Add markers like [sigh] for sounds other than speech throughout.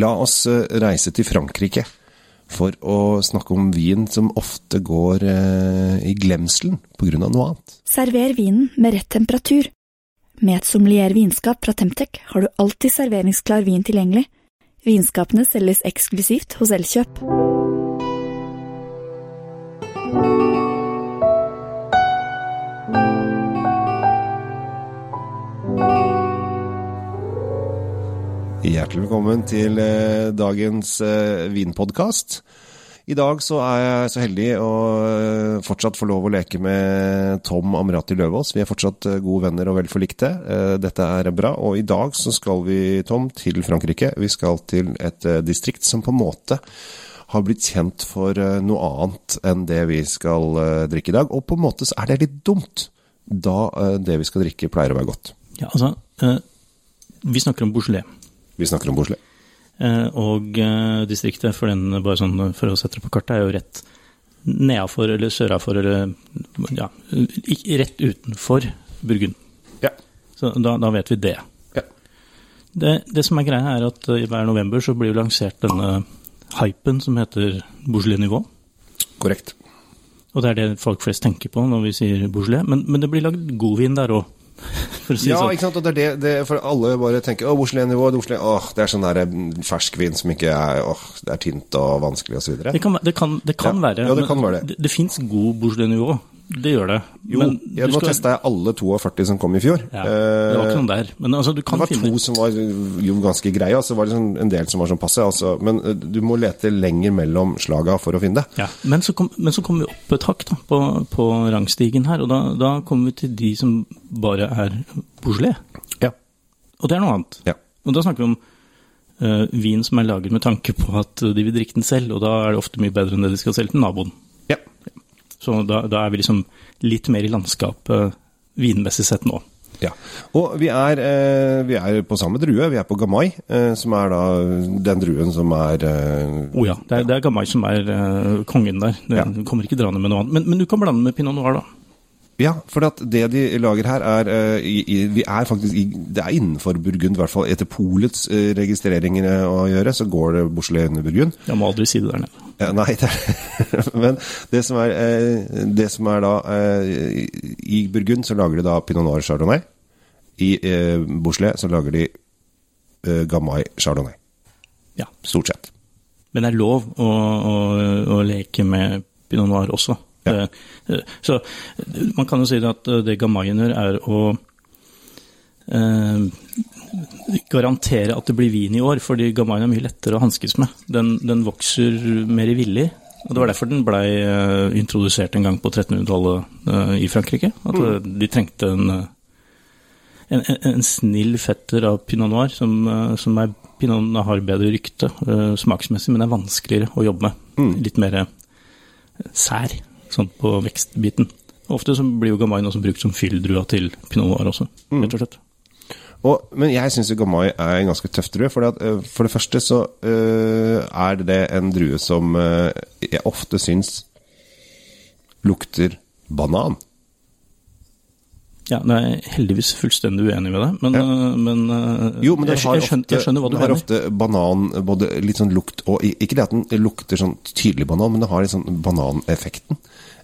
La oss eh, reise til Frankrike for å snakke om vin som ofte går eh, i glemselen pga. noe annet. Server vinen med rett temperatur. Med et sommelier vinskap fra Temtec har du alltid serveringsklar vin tilgjengelig. Vinskapene selges eksklusivt hos Elkjøp. Hjertelig velkommen til eh, dagens eh, vinpodkast. I dag så er jeg så heldig å eh, fortsatt få lov å leke med Tom Amrati Løvaas. Vi er fortsatt gode venner og vel forlikte. Dette er bra. Og i dag så skal vi, Tom, til Frankrike. Vi skal til et distrikt som på en måte har blitt kjent for noe annet enn det vi skal drikke i dag. Og på en måte så er det litt dumt, da det vi skal drikke pleier å være godt. Ja, altså, vi snakker om Beaujolais. Vi snakker om Beaujolais. Eh, og eh, distriktet, for, den, bare sånn, for å sette det på kartet, er jo rett nedafor eller sørafor eller ja, rett utenfor Burgund. Ja. Så da, da vet vi det. Ja. det. Det som er greia, er at eh, hver november så blir jo lansert denne hypen som heter Beaujolais Nivå. Korrekt. Og det er det folk flest tenker på når vi sier Beaujolais. Men, men det blir lagd god vin der òg, [laughs] for å si Ja, sånn. ikke sant, og det er det, det For alle bare tenker åh, Oslo-nivå, Oslo, Åh, det er sånn der mm, ferskvin som ikke er Åh, det er tynt og vanskelig videre. Det kan, det kan, det kan Ja, være. ja, det kan være det. Det, det fins god Beaujolais-nivå. Det gjør det. Jo, Men ja, nå skal- testa jeg alle 42 som kom i fjor. Ja, det var ikke noen der. Men altså, du kan det var finne to som var jo ganske greie, og så var det sånn en del som var sånn passe. Altså. Men eh, du må lete lenger mellom slaga for å finne det. ja. Men så kom, men så kom vi opp et hakk da, på, på rangstigen her, og da, da kommer vi til de som bare er Beaujolais. Ja. Og det er noe annet. Ja. Og da snakker vi om eh, vin som er laget med tanke på at de vil drikke den selv, og da er det ofte mye bedre enn det de skal selge til naboen. Så da, da er vi liksom litt mer i landskapet vinmessig sett nå. Ja. Og vi er, eh, vi er på samme drue. Vi er på Gamay, eh, som er da den druen som er eh, oh ja, det er, det er Gamay som er kongen der. Du Ja. Kommer ikke draende med noe annet. Men, men du kan blande med pinot noir, da. Ja, for at det de lager her er Vi er faktisk i, Det er innenfor Burgund, i hvert fall etter polets registreringer å gjøre, så går det Beaujolais under Burgund. Jeg må aldri si det der nede. Ja, nei, det er, [laughs] men det som er, eh, det som er da eh, I Burgund så lager de da Pinot Noir Chardonnay. I eh, Beaujolais så lager de eh, Gamay Chardonnay. Ja. Stort sett. Men det er lov å, å, å leke med pinot noir også. Ja. Så man kan jo si at det Gamayen gjør, er å eh, garantere at det blir vin i år, fordi Gamayen er mye lettere å hanskes med. Den, den vokser mer i villig. Og Det var derfor den blei eh, introdusert en gang på 1300-tallet eh, i Frankrike. At eh, de trengte en, en, en, snill fetter av pinot noir, som, som er Pinot har bedre rykte smaksmessig, men er vanskeligere å jobbe med. Litt mer sær, sånn på vekstbiten. Ofte så blir jo Gamay også brukt som fylldrua til pinot noir også, rett og slett. Og, men jeg syns Gamai er en ganske tøff drue. For, eh, for det første så uh, er det en drue som uh, jeg ofte syns lukter banan. Ja, nå er jeg heldigvis fullstendig uenig med deg, men, Ja. men, Jo, men den jeg, har jeg, skjønner, ofte, jeg skjønner hva du den har mener. ofte banan, både litt sånn lukt og Ikke det at den lukter sånn tydelig banan, men den har litt sånn bananeffekten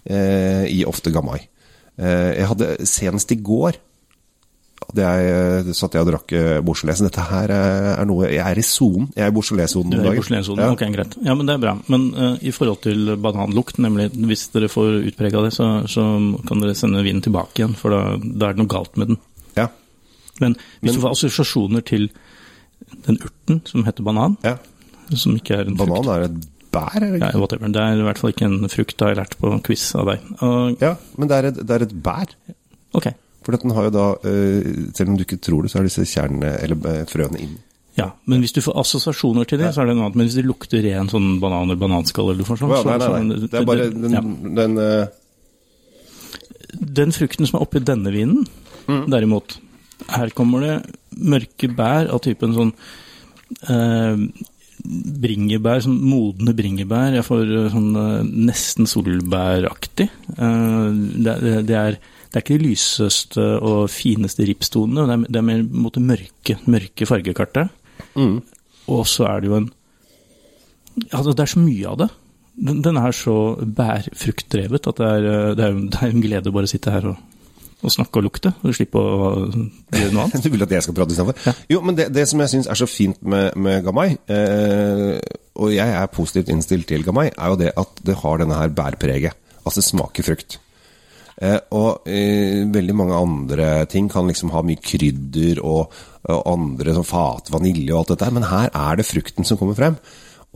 eh, i ofte gamai. Eh, jeg hadde senest i går hadde jeg, eh, satt jeg og drakk eh, Beaujolais. Dette her eh, er noe Jeg er i sonen. Jeg er i Beaujolais-sonen om dagen. Ja. ok, greit. Ja, men det er bra. Men uh, i forhold til bananlukt, nemlig hvis dere får utprega det, så, så kan dere sende vinen tilbake igjen, for da, da er det noe galt med den. Ja. Men hvis Men- du får assosiasjoner til den urten som heter banan, ja. som ikke er en frukt Banan er et bær, er det Ja, whatever. Det er i hvert fall ikke en frukt, har jeg lært på quiz av deg. Og, Ja, men det er et, det er et bær. ok. For den har jo da, eh, selv om du ikke tror det, så er disse kjernene, eller eh, frøene inn. Ja, men hvis du får assosiasjoner til det, så er det noe annet. Men hvis det lukter ren sånn banan eller bananskall eller noe sånt, ja, nei, nei, så- nei. Det er bare den, ja. den uh... Den frukten som er oppi denne vinen, Mm. derimot, her kommer det mørke bær av typen sånn eh, bringebær, sånn modne bringebær. Jeg får eh, sånn eh, nesten solbæraktig. Eh, det, det, det, er, det er ikke de lyseste og fineste ripstonene, det er, det er mer mot det mørke, mørke fargekartet. mm. og så er det jo en Altså, det er så mye av det. Den, den er så bærfruktdrevet at det er, det, er, det er en glede å bare sitte her og, og snakke og lukte, og slippe å gjøre noe annet. [laughs] Du vil at jeg skal prate istedenfor? Jo, men det, det som jeg syns er så fint med, med Gamai, eh, og jeg er positivt innstilt til Gamai, er jo det at det har denne her bærpreget. Altså det smaker frukt. Eh, og eh, veldig mange andre ting kan liksom ha mye krydder og, og andre som fat, vanilje og alt dette, men her er det frukten som kommer frem.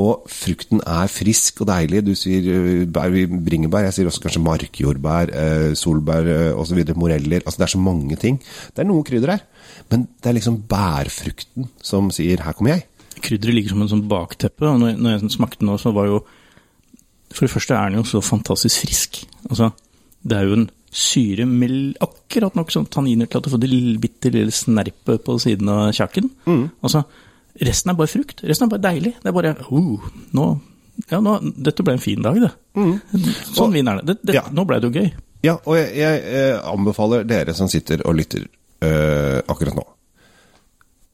Og frukten er frisk og deilig. Du sier eh, bær, bringebær, jeg sier også kanskje markjordbær, eh, solbær eh, osv. Moreller. Altså det er så mange ting. Det er noe krydder her, men det er liksom bærfrukten som sier 'her kommer jeg'. Krydderet ligger som en sånn bakteppe, og når jeg, smakte den nå, så var jo For det første er den jo så fantastisk frisk. Altså, det er jo en syre med akkurat nok sånn tanniner til at du får det bitte lille snerpet på siden av kjaken. Altså, resten er bare frukt. Resten er bare deilig. Det er bare uh, nå, ja, nå, Dette ble en fin dag, det. Sånn vinner det. det, det Ja. Nå ble det jo gøy. Ja, og jeg, jeg jeg, anbefaler dere som sitter og lytter øh, akkurat nå.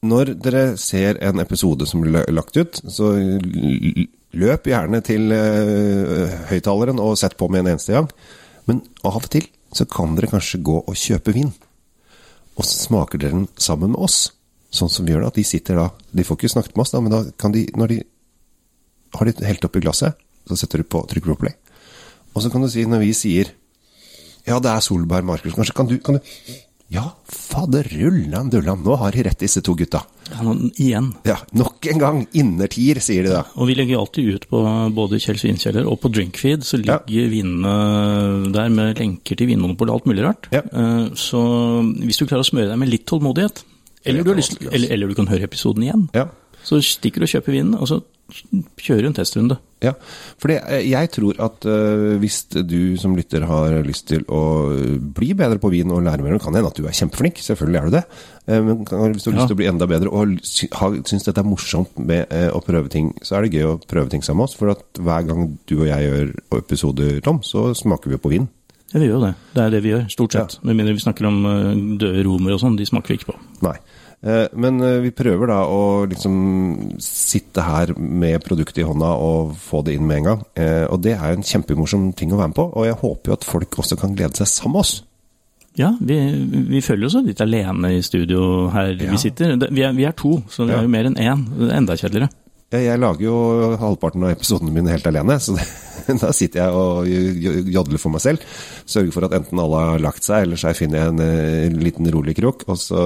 Når dere ser en episode som blir lagt ut, så løp gjerne til øh, høyttaleren og sett på med en eneste gang. Men av og til så kan dere kanskje gå og kjøpe vin. Og så smaker dere den sammen med oss. Sånn som vi gjør det. At de sitter da De får ikke snakket med oss, da, men da kan de Når de har det helt oppi glasset, så setter du på, trykker på play. Og så kan du si, når vi sier ja, det er Solberg Markus. Kanskje kan du, kan du Ja, faderullan dullan, nå har de rett, disse to gutta. Ja, nå, igjen. Ja, nok en gang. Innertier, sier de da. Og vi legger alltid ut på både Kjells vinkjeller og på Drinkfeed, så Ja. ligger vinene der med lenker til Vinmonopolet og alt mulig rart. Ja. Eh, Så hvis du klarer å smøre deg med litt tålmodighet, eller du, lyst, eller, eller du kan høre episoden igjen, Ja. så stikker du og kjøper vinen, og så kjører du en testrunde. Ja, for eh, jeg tror at øh, hvis du som lytter har lyst til å bli bedre på vin og lære mer, det kan hende at du er kjempeflink, selvfølgelig er du det, Eh, men hvis du har Ja. lyst til å bli enda bedre og sy syns dette er morsomt med eh, å prøve ting, så er det gøy å prøve ting sammen med oss, for at hver gang du og jeg gjør episoder, Tom, så smaker vi jo på vin. Ja, vi gjør jo det. Det er det vi gjør, stort sett. Med mindre vi snakker om eh, døde romer og sånn, de smaker vi ikke på. Nei. Eh, Men eh, vi prøver da å liksom sitte her med produktet i hånda og få det inn med en gang. Og det er en kjempemorsom ting å være med på, og jeg håper jo at folk også kan glede seg sammen med oss. Ja, vi, vi føler oss litt alene i studio her Ja. vi sitter. Vi er, vi er to, så vi Ja. er jo mer enn én. Det er enda kjedeligere. Jeg, jeg lager jo halvparten av episodene mine helt alene, så det, [laughs] da sitter jeg og jodler for meg selv. Sørger for at enten alle har lagt seg, eller så finner jeg en, eh, liten rolig krok, og så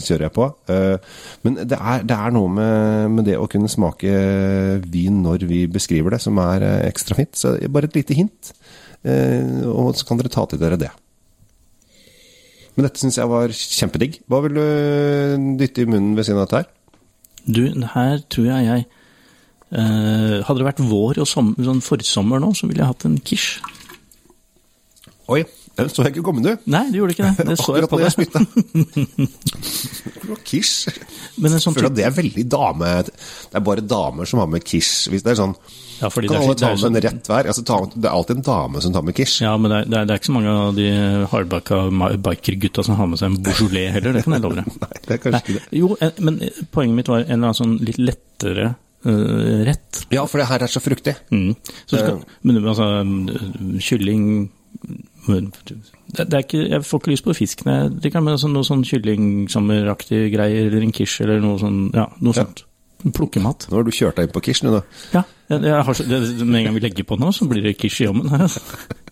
kjører jeg på. Eh, Men det er, det er noe med, med det å kunne smake vin når vi beskriver det, som er eh, ekstra fint. Så bare et lite hint, eh, og så kan dere ta til dere det. Men dette syns jeg var kjempedigg. Hva vil du dytte i munnen ved siden av dette her? Du, her tror jeg jeg eh, Hadde det vært vår og som, sånn forsommer nå, så ville jeg hatt en quiche. Oi, den så jeg ikke komme, du. Nei, du gjorde ikke det. [laughs] Det så jeg på jeg deg. [laughs] Kish. Men en sånn Føler at det er veldig dame... Det er bare damer som har med kish. Hvis det er sånn Ja, fordi Kan det er, alle ta med sånn- en rett hver? Altså, ta, det er alltid en dame som tar med kish. Ja, men det er, det er, ikke så mange av de hardbacka ma- bikergutta som har med seg en Beaujolais heller, det kan jeg love deg. [laughs] Nei, det er kanskje ikke det. Jo, eh, men eh, poenget mitt var en eller annen sånn litt lettere eh, rett. Ja, for det her er så fruktig. Mm. Så skal, men altså, mm, kylling det, det ikke, Jeg får ikke lyst på fisk nei, men altså noe sånn kyllingsammeraktige greier, eller en quiche, eller noe sånn, ja, noe Ja. sånt. Plukkemat. Nå har du kjørt deg inn på kish nå, da. Ja, jeg, jeg har, det, med en gang vi legger på nå, så blir det quiche i altså. [laughs]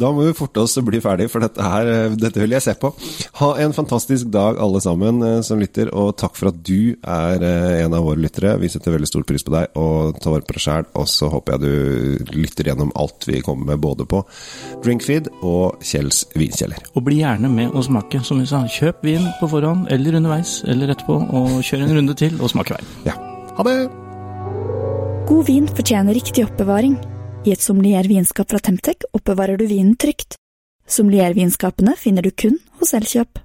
Da må vi forte oss å bli ferdig, for dette her, eh, dette vil jeg se på. Ha en fantastisk dag alle sammen eh, som lytter, og takk for at du er eh, en av våre lyttere. Vi setter veldig stor pris på deg, og tar vare på deg sjæl. Og så håper jeg du lytter gjennom alt vi kommer med, både på Drinkfeed og Kjells vinkjeller. Og bli gjerne med å smake, som vi sa. Kjøp vin på forhånd, eller underveis, eller etterpå, og kjør en runde til, og smak i vei. Ja, ha det! God vin fortjener riktig oppbevaring. I et sommelier-vinskap fra Temtec oppbevarer du vinen trygt. Sommelier-vinskapene finner du kun hos Elkjøp.